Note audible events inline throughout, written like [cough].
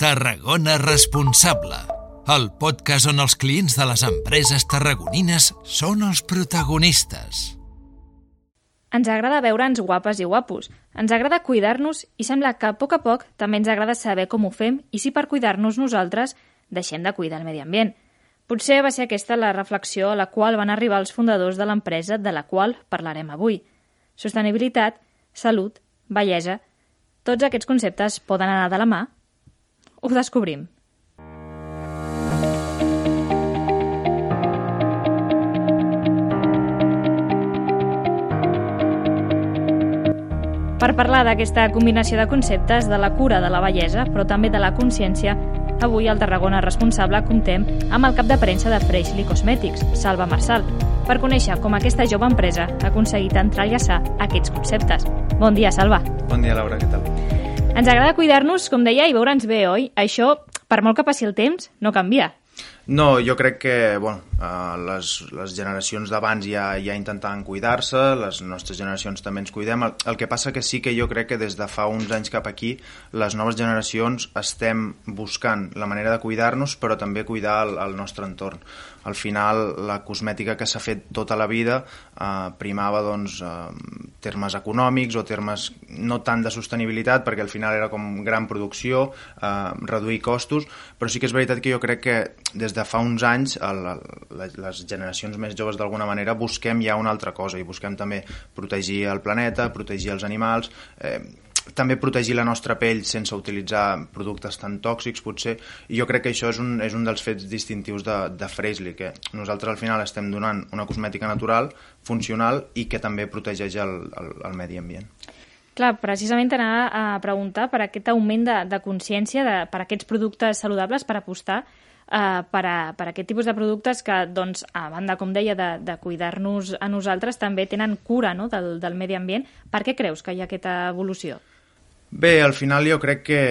Tarragona Responsable, el podcast on els clients de les empreses tarragonines són els protagonistes. Ens agrada veure'ns guapes i guapos, ens agrada cuidar-nos i sembla que a poc a poc també ens agrada saber com ho fem i si per cuidar-nos nosaltres deixem de cuidar el medi ambient. Potser va ser aquesta la reflexió a la qual van arribar els fundadors de l'empresa de la qual parlarem avui. Sostenibilitat, salut, bellesa... Tots aquests conceptes poden anar de la mà ho descobrim. Per parlar d'aquesta combinació de conceptes de la cura de la bellesa, però també de la consciència, avui al Tarragona Responsable comptem amb el cap de premsa de Freshly Cosmetics, Salva Marçal, per conèixer com aquesta jove empresa ha aconseguit entrellaçar aquests conceptes. Bon dia, Salva. Bon dia, Laura, què tal? Ens agrada cuidar-nos, com deia, i veure'ns bé, oi? Això, per molt que passi el temps, no canvia. No, jo crec que bueno, uh, les, les generacions d'abans ja, ja intentaven cuidar-se, les nostres generacions també ens cuidem. El, el que passa que sí que jo crec que des de fa uns anys cap aquí les noves generacions estem buscant la manera de cuidar-nos però també cuidar el, el nostre entorn al final la cosmètica que s'ha fet tota la vida eh, primava doncs, eh, termes econòmics o termes no tant de sostenibilitat perquè al final era com gran producció, eh, reduir costos, però sí que és veritat que jo crec que des de fa uns anys el, el, les generacions més joves d'alguna manera busquem ja una altra cosa i busquem també protegir el planeta, protegir els animals, eh, també protegir la nostra pell sense utilitzar productes tan tòxics potser i jo crec que això és un, és un dels fets distintius de, de Freshly que nosaltres al final estem donant una cosmètica natural, funcional i que també protegeix el, el, el medi ambient. Clar, precisament t'anava a preguntar per aquest augment de, de consciència de, per aquests productes saludables per apostar eh, per, a, per a aquest tipus de productes que, doncs, a banda, com deia, de, de cuidar-nos a nosaltres, també tenen cura no, del, del medi ambient. Per què creus que hi ha aquesta evolució? Bé, al final jo crec que,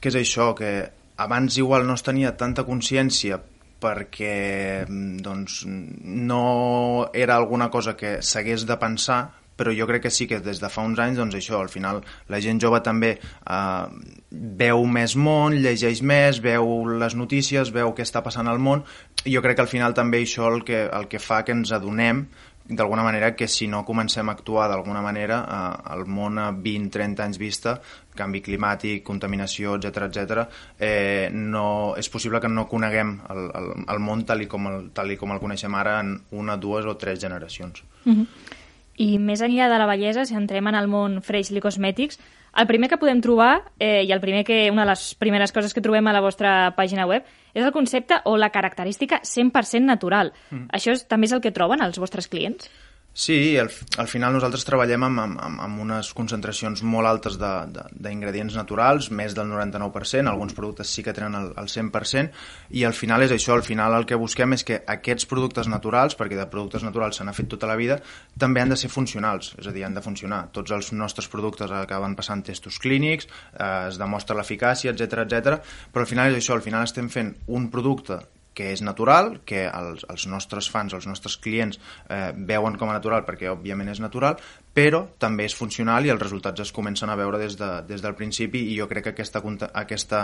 que és això, que abans igual no es tenia tanta consciència perquè doncs, no era alguna cosa que s'hagués de pensar, però jo crec que sí que des de fa uns anys, doncs això, al final la gent jove també eh, veu més món, llegeix més, veu les notícies, veu què està passant al món, i jo crec que al final també això el que, el que fa que ens adonem d'alguna manera que si no comencem a actuar d'alguna manera eh, el món a 20-30 anys vista canvi climàtic, contaminació, etc etc, eh, no, és possible que no coneguem el, el, el món tal i, com el, tal i com el coneixem ara en una, dues o tres generacions. Mm -hmm. I més enllà de la bellesa, si entrem en el món Freshly Cosmetics, el primer que podem trobar, eh, i el primer que, una de les primeres coses que trobem a la vostra pàgina web, és el concepte o la característica 100% natural. Mm. Això és, també és el que troben els vostres clients? Sí, al, al final nosaltres treballem amb, amb, amb unes concentracions molt altes d'ingredients naturals, més del 99%, alguns productes sí que tenen el, el 100%, i al final és això, al final el que busquem és que aquests productes naturals, perquè de productes naturals se n'ha fet tota la vida, també han de ser funcionals, és a dir, han de funcionar. Tots els nostres productes acaben passant testos clínics, eh, es demostra l'eficàcia, etc etc. però al final és això, al final estem fent un producte que és natural, que els, els nostres fans, els nostres clients eh, veuen com a natural perquè òbviament és natural, però també és funcional i els resultats es comencen a veure des, de, des del principi i jo crec que aquesta, aquesta,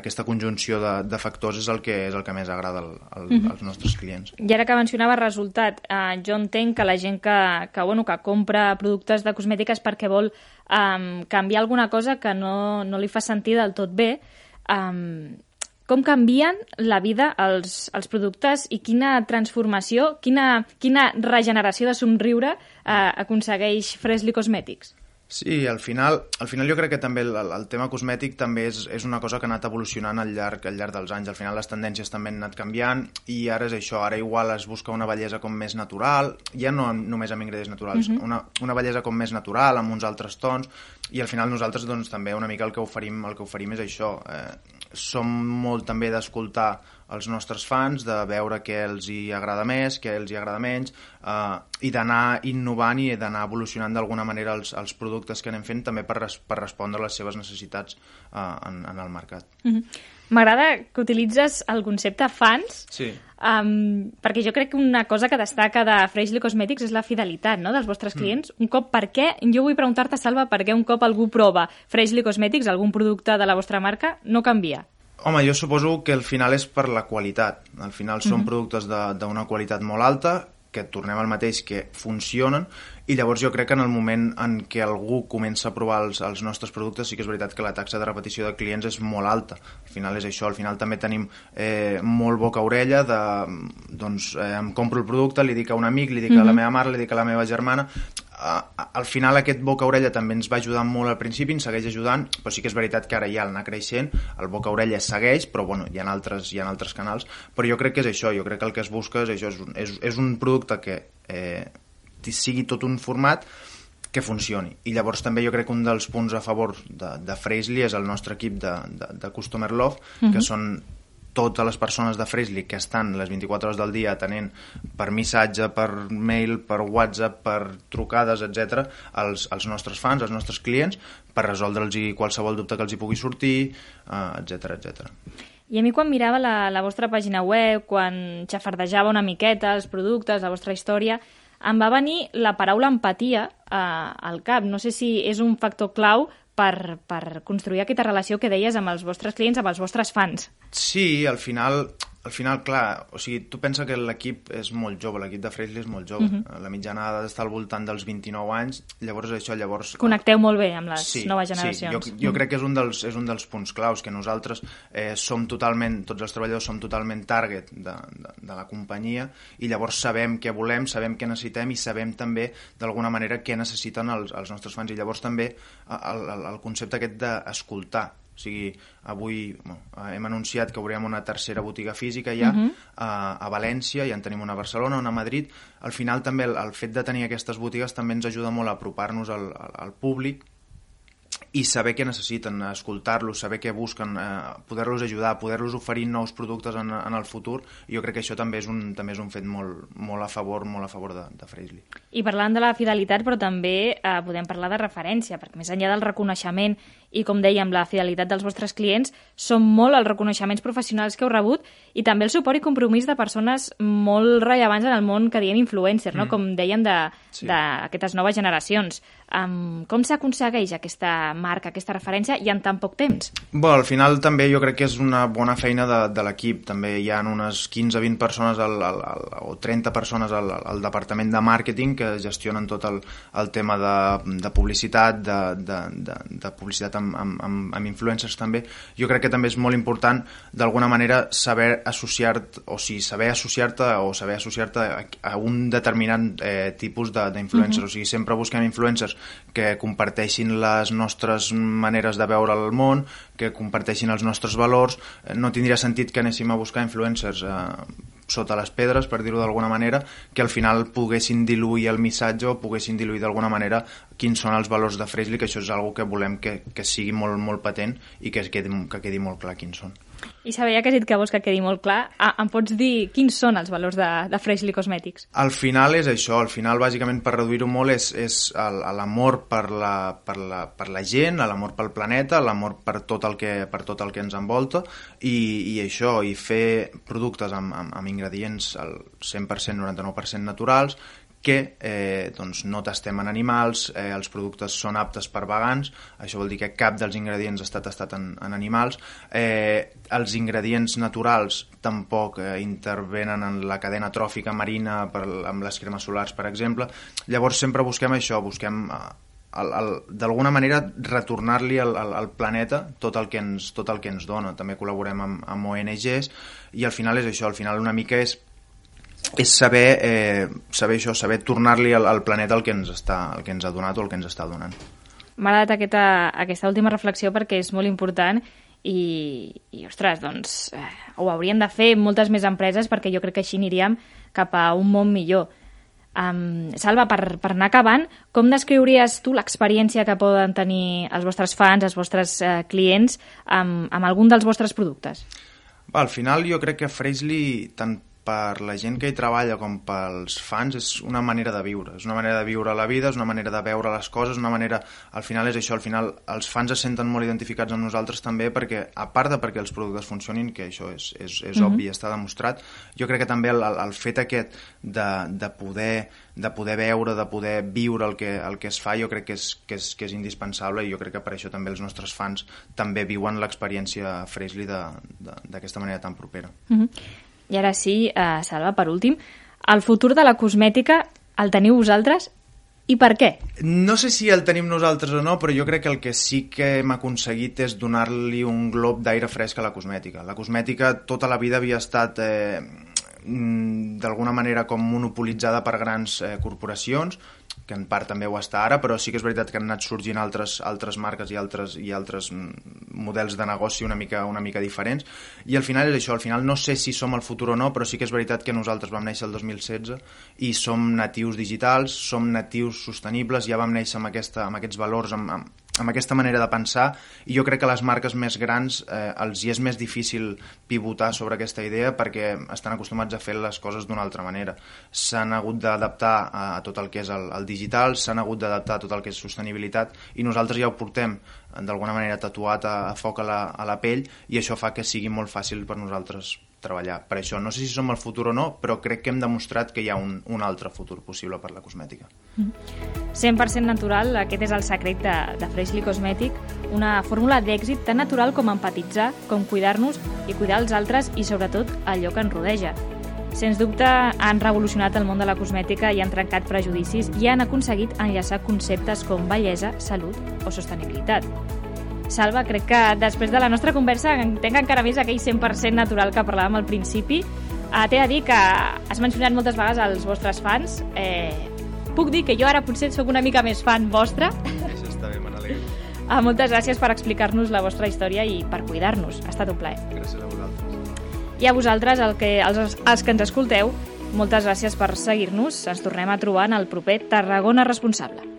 aquesta conjunció de, de factors és el que és el que més agrada al, al, mm -hmm. als nostres clients. I ara que mencionava resultat, eh, jo entenc que la gent que, que, bueno, que compra productes de cosmètiques perquè vol eh, canviar alguna cosa que no, no li fa sentir del tot bé, eh, com canvien la vida els, els productes i quina transformació, quina, quina regeneració de somriure eh, aconsegueix Freshly Cosmetics? Sí, al final, al final jo crec que també el, el tema cosmètic també és, és una cosa que ha anat evolucionant al llarg, al llarg dels anys. Al final les tendències també han anat canviant i ara és això, ara igual es busca una bellesa com més natural, ja no només amb ingredients naturals, uh mhm. -huh. una, una bellesa com més natural, amb uns altres tons, i al final nosaltres doncs, també una mica el que oferim, el que oferim és això. Eh, som molt també d'escoltar els nostres fans, de veure què els hi agrada més, què els hi agrada menys, eh, i d'anar innovant i d'anar evolucionant d'alguna manera els, els productes que anem fent també per, res, per respondre a les seves necessitats eh, en, en el mercat. Mm -hmm. M'agrada que utilitzes el concepte fans, sí. um, perquè jo crec que una cosa que destaca de Freshly Cosmetics és la fidelitat no?, dels vostres mm. clients. Mm. Un cop, per què? Jo vull preguntar-te, Salva, per què un cop algú prova Freshly Cosmetics, algun producte de la vostra marca, no canvia? Home, jo suposo que al final és per la qualitat. Al final són mm -hmm. productes d'una qualitat molt alta, que tornem al mateix, que funcionen, i llavors jo crec que en el moment en què algú comença a provar els, els nostres productes sí que és veritat que la taxa de repetició de clients és molt alta. Al final és això, al final també tenim eh, molt boca-orella de, doncs, eh, em compro el producte, li dic a un amic, li dic mm -hmm. a la meva mare, li dic a la meva germana, al final aquest boca-orella també ens va ajudar molt al principi, ens segueix ajudant, però sí que és veritat que ara ja al anar creixent el boca-orella segueix, però bueno, hi ha, altres, hi ha altres canals, però jo crec que és això, jo crec que el que es busca és això, és un, és, és un producte que eh, sigui tot un format que funcioni. I llavors també jo crec que un dels punts a favor de, de Freshly és el nostre equip de, de, de Customer Love, uh -huh. que són totes les persones de Freshly que estan les 24 hores del dia atenent per missatge, per mail, per WhatsApp, per trucades, etc als, als nostres fans, als nostres clients, per resoldre'ls qualsevol dubte que els hi pugui sortir, etc uh, etc. I a mi quan mirava la, la vostra pàgina web, quan xafardejava una miqueta els productes, la vostra història, em va venir la paraula empatia eh, al cap. No sé si és un factor clau per, per construir aquesta relació que deies amb els vostres clients, amb els vostres fans. Sí, al final al final, clar, o sigui, tu pensa que l'equip és molt jove, l'equip de Freshly és molt jove. Uh mhm. -huh. La mitjana ha d'estar al voltant dels 29 anys, llavors això, llavors... Connecteu molt bé amb les sí, noves generacions. Sí, jo, jo mm. crec que és un, dels, és un dels punts claus, que nosaltres eh, som totalment, tots els treballadors som totalment target de, de, de la companyia i llavors sabem què volem, sabem què necessitem i sabem també, d'alguna manera, què necessiten els, els nostres fans. I llavors també el, el, el concepte aquest d'escoltar, o sigui, avui bueno, hem anunciat que obrirem una tercera botiga física ja uh mhm. -huh. a, a València, ja en tenim una a Barcelona, una a Madrid. Al final també el, el fet de tenir aquestes botigues també ens ajuda molt a apropar-nos al, al, al públic i saber què necessiten, escoltar-los, saber què busquen, eh, poder-los ajudar, poder-los oferir nous productes en, en el futur, jo crec que això també és un, també és un fet molt, molt a favor molt a favor de, de Freshly. I parlant de la fidelitat, però també eh, podem parlar de referència, perquè més enllà del reconeixement i, com dèiem, la fidelitat dels vostres clients, són molt els reconeixements professionals que heu rebut i també el suport i compromís de persones molt rellevants en el món que diem influencer, no? Mm. com dèiem, d'aquestes sí. noves generacions. Um, com s'aconsegueix aquesta marca, aquesta referència, i en tan poc temps? Bé, al final també jo crec que és una bona feina de, de l'equip. També hi ha unes 15-20 persones al, al, al, o 30 persones al, al departament de màrqueting que gestionen tot el, el tema de, de publicitat, de, de, de, de publicitat amb, amb, amb, amb influencers també. Jo crec que també és molt important d'alguna manera saber associar-te, o sigui, saber associar-te o saber associar-te a, a un determinat eh, tipus d'influencers. Uh -huh. O sigui, sempre busquem influencers que comparteixin les nostres maneres de veure el món, que comparteixin els nostres valors. Eh, no tindria sentit que anéssim a buscar influencers eh, sota les pedres, per dir-ho d'alguna manera, que al final poguessin diluir el missatge o poguessin diluir d'alguna manera quins són els valors de Freshly, que això és algo que volem que, que sigui molt, molt patent i que quedi, que quedi molt clar quins són. I sabia que has dit que vols que quedi molt clar. Ah, em pots dir quins són els valors de, de Freshly Cosmetics? Al final és això, al final bàsicament per reduir-ho molt és, és l'amor per, la, per, la, per la gent, l'amor pel planeta, l'amor per, tot el que, per tot el que ens envolta i, i això, i fer productes amb, amb, amb ingredients al 100%, 99% naturals, que eh, doncs no tastem en animals, eh, els productes són aptes per vegans, això vol dir que cap dels ingredients està tastat en, en animals, eh, els ingredients naturals tampoc eh, intervenen en la cadena tròfica marina per, amb les cremes solars, per exemple. Llavors sempre busquem això, busquem eh, d'alguna manera retornar-li al, al, al planeta tot el, que ens, tot el que ens dona. També col·laborem amb, amb ONGs i al final és això, al final una mica és és saber, eh, saber això, saber tornar-li al, al planeta el que, ens està, el que ens ha donat o el que ens està donant. M'ha agradat aquesta, aquesta última reflexió perquè és molt important i, i ostres, doncs eh, ho haurien de fer moltes més empreses perquè jo crec que així aniríem cap a un món millor. Um, Salva, per, per anar acabant, com descriuries tu l'experiència que poden tenir els vostres fans, els vostres eh, clients amb, amb algun dels vostres productes? Al final jo crec que Freshly, tant per la gent que hi treballa com pels fans és una manera de viure, és una manera de viure la vida, és una manera de veure les coses, una manera... Al final és això, al final els fans es senten molt identificats amb nosaltres també perquè, a part de perquè els productes funcionin, que això és, és, és mm -hmm. obvi, està demostrat, jo crec que també el, el fet aquest de, de, poder, de poder veure, de poder viure el que, el que es fa, jo crec que és, que és, que és indispensable i jo crec que per això també els nostres fans també viuen l'experiència Freshly d'aquesta manera tan propera. Mm -hmm. I ara sí, eh, Salva, per últim, el futur de la cosmètica el teniu vosaltres i per què? No sé si el tenim nosaltres o no, però jo crec que el que sí que hem aconseguit és donar-li un glob d'aire fresc a la cosmètica. La cosmètica tota la vida havia estat eh, mm, d'alguna manera com monopolitzada per grans eh, corporacions, que en part també ho està ara, però sí que és veritat que han anat sorgint altres, altres marques i altres, i altres models de negoci una mica, una mica diferents, i al final és això, al final no sé si som el futur o no, però sí que és veritat que nosaltres vam néixer el 2016 i som natius digitals, som natius sostenibles, ja vam néixer amb, aquesta, amb aquests valors, amb, amb, amb aquesta manera de pensar i jo crec que les marques més grans eh, els hi és més difícil pivotar sobre aquesta idea perquè estan acostumats a fer les coses d'una altra manera. S'han hagut d'adaptar a, a tot el que és el, el digital, s'han hagut d'adaptar a tot el que és sostenibilitat i nosaltres ja ho portem d'alguna manera tatuat a, a foc a la, a la pell i això fa que sigui molt fàcil per nosaltres treballar per això. No sé si som el futur o no, però crec que hem demostrat que hi ha un, un altre futur possible per la cosmètica. 100% natural, aquest és el secret de, de Freshly Cosmetic, una fórmula d'èxit tan natural com empatitzar, com cuidar-nos i cuidar els altres i sobretot allò que ens rodeja. Sens dubte han revolucionat el món de la cosmètica i han trencat prejudicis i han aconseguit enllaçar conceptes com bellesa, salut o sostenibilitat. Salva, crec que després de la nostra conversa entenc encara més aquell 100% natural que parlàvem al principi. Uh, T'he de dir que has mencionat moltes vegades els vostres fans. Eh, puc dir que jo ara potser sóc una mica més fan vostra. Això està bé, me n'alegro. Uh, [laughs] moltes gràcies per explicar-nos la vostra història i per cuidar-nos. Ha estat un plaer. Gràcies a vosaltres. I a vosaltres, el que, els, els que ens escolteu, moltes gràcies per seguir-nos. Ens tornem a trobar en el proper Tarragona Responsable.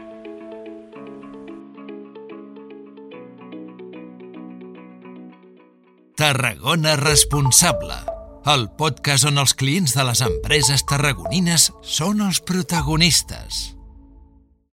Tarragona Responsable, el podcast on els clients de les empreses tarragonines són els protagonistes.